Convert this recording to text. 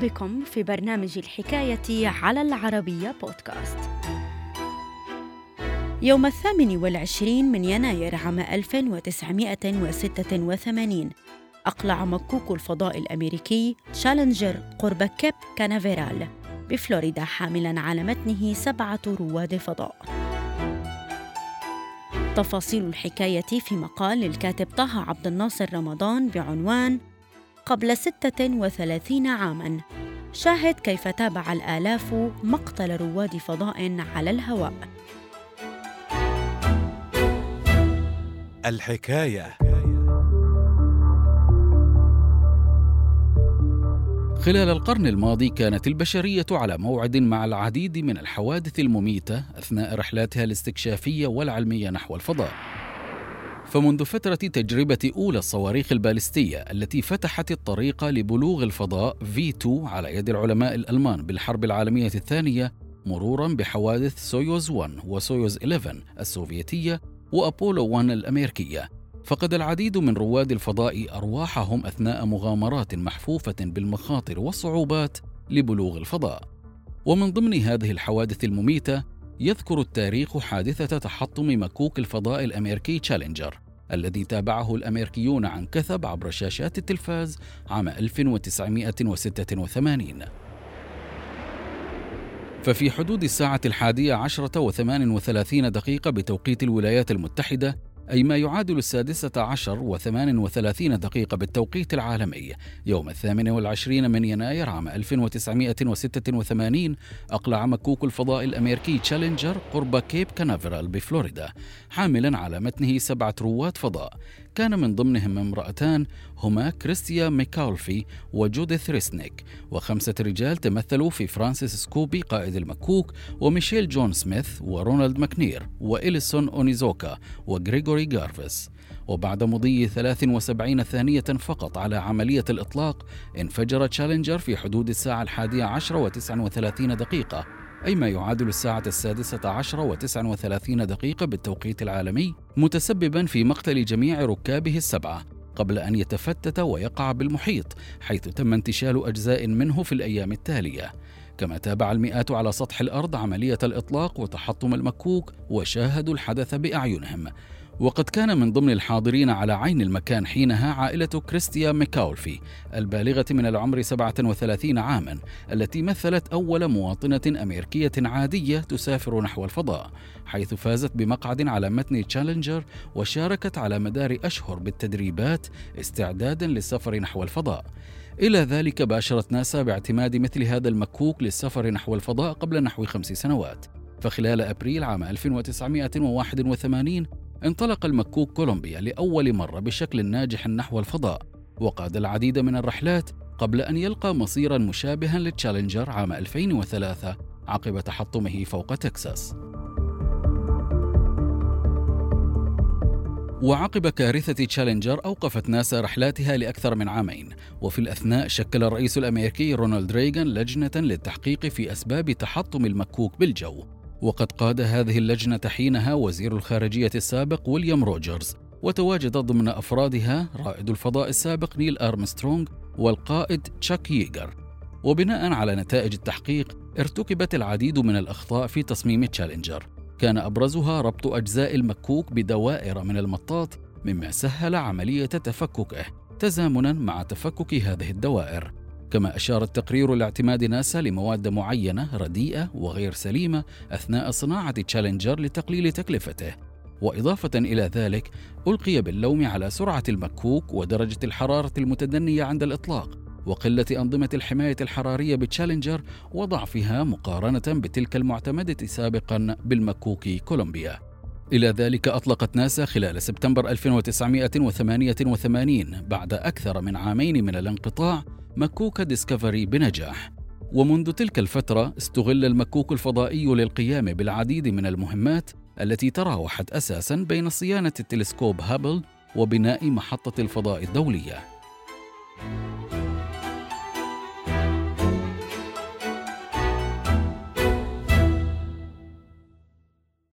بكم في برنامج الحكاية على العربية بودكاست. يوم الثامن والعشرين من يناير عام 1986 أقلع مكوك الفضاء الأمريكي تشالنجر قرب كيب كانافيرال بفلوريدا حاملا على متنه سبعة رواد فضاء. تفاصيل الحكاية في مقال للكاتب طه عبد الناصر رمضان بعنوان قبل 36 عاماً. شاهد كيف تابع الآلاف مقتل رواد فضاء على الهواء. الحكاية. خلال القرن الماضي كانت البشرية على موعد مع العديد من الحوادث المميتة أثناء رحلاتها الاستكشافية والعلمية نحو الفضاء. فمنذ فترة تجربة أولى الصواريخ البالستية التي فتحت الطريق لبلوغ الفضاء V2 على يد العلماء الألمان بالحرب العالمية الثانية مرورا بحوادث سويوز 1 وسويوز 11 السوفيتية وأبولو 1 الأمريكية. فقد العديد من رواد الفضاء أرواحهم أثناء مغامرات محفوفة بالمخاطر والصعوبات لبلوغ الفضاء. ومن ضمن هذه الحوادث المميتة يذكر التاريخ حادثة تحطم مكوك الفضاء الأمريكي تشالنجر الذي تابعه الأمريكيون عن كثب عبر شاشات التلفاز عام 1986 ففي حدود الساعة الحادية عشرة وثمان وثلاثين دقيقة بتوقيت الولايات المتحدة أي ما يعادل السادسة عشر وثمان وثلاثين دقيقة بالتوقيت العالمي يوم الثامن والعشرين من يناير عام 1986 أقلع مكوك الفضاء الأمريكي تشالنجر قرب كيب كانافرال بفلوريدا حاملا على متنه سبعة رواد فضاء. كان من ضمنهم امرأتان هما كريستيا ميكالفي وجوديث ريسنيك وخمسة رجال تمثلوا في فرانسيس سكوبي قائد المكوك وميشيل جون سميث ورونالد ماكنير وإليسون أونيزوكا وغريغوري غارفيس وبعد مضي 73 ثانية فقط على عملية الإطلاق انفجر تشالنجر في حدود الساعة الحادية عشر وتسع وثلاثين دقيقة أي ما يعادل الساعة السادسة عشر وتسع وثلاثين دقيقة بالتوقيت العالمي متسببا في مقتل جميع ركابه السبعة قبل أن يتفتت ويقع بالمحيط حيث تم انتشال أجزاء منه في الأيام التالية. كما تابع المئات على سطح الأرض عملية الإطلاق وتحطم المكوك وشاهدوا الحدث بأعينهم. وقد كان من ضمن الحاضرين على عين المكان حينها عائلة كريستيا ميكاولفي البالغة من العمر 37 عاما التي مثلت أول مواطنة أمريكية عادية تسافر نحو الفضاء حيث فازت بمقعد على متن تشالنجر وشاركت على مدار أشهر بالتدريبات استعدادا للسفر نحو الفضاء. إلى ذلك باشرت ناسا باعتماد مثل هذا المكوك للسفر نحو الفضاء قبل نحو خمس سنوات. فخلال أبريل عام 1981 انطلق المكوك كولومبيا لأول مرة بشكل ناجح نحو الفضاء وقاد العديد من الرحلات قبل أن يلقى مصيرا مشابها للتشالنجر عام 2003 عقب تحطمه فوق تكساس. وعقب كارثة تشالنجر أوقفت ناسا رحلاتها لأكثر من عامين وفي الأثناء شكل الرئيس الأمريكي رونالد ريغان لجنة للتحقيق في أسباب تحطم المكوك بالجو. وقد قاد هذه اللجنة حينها وزير الخارجية السابق ويليام روجرز وتواجد ضمن أفرادها رائد الفضاء السابق نيل أرمسترونغ والقائد تشاك ييغر وبناء على نتائج التحقيق ارتكبت العديد من الأخطاء في تصميم تشالنجر. كان أبرزها ربط أجزاء المكوك بدوائر من المطاط مما سهل عملية تفككه تزامنا مع تفكك هذه الدوائر. كما أشار التقرير لاعتماد ناسا لمواد معينة رديئة وغير سليمة أثناء صناعة تشالنجر لتقليل تكلفته. وإضافة إلى ذلك ألقي باللوم على سرعة المكوك ودرجة الحرارة المتدنية عند الإطلاق وقلة أنظمة الحماية الحرارية بتشالنجر وضعفها مقارنة بتلك المعتمدة سابقا بالمكوك كولومبيا. إلى ذلك أطلقت ناسا خلال سبتمبر 1988 بعد أكثر من عامين من الانقطاع مكوك ديسكفري بنجاح. ومنذ تلك الفترة استغل المكوك الفضائي للقيام بالعديد من المهمات التي تراوحت أساسا بين صيانة التلسكوب هابل وبناء محطة الفضاء الدولية.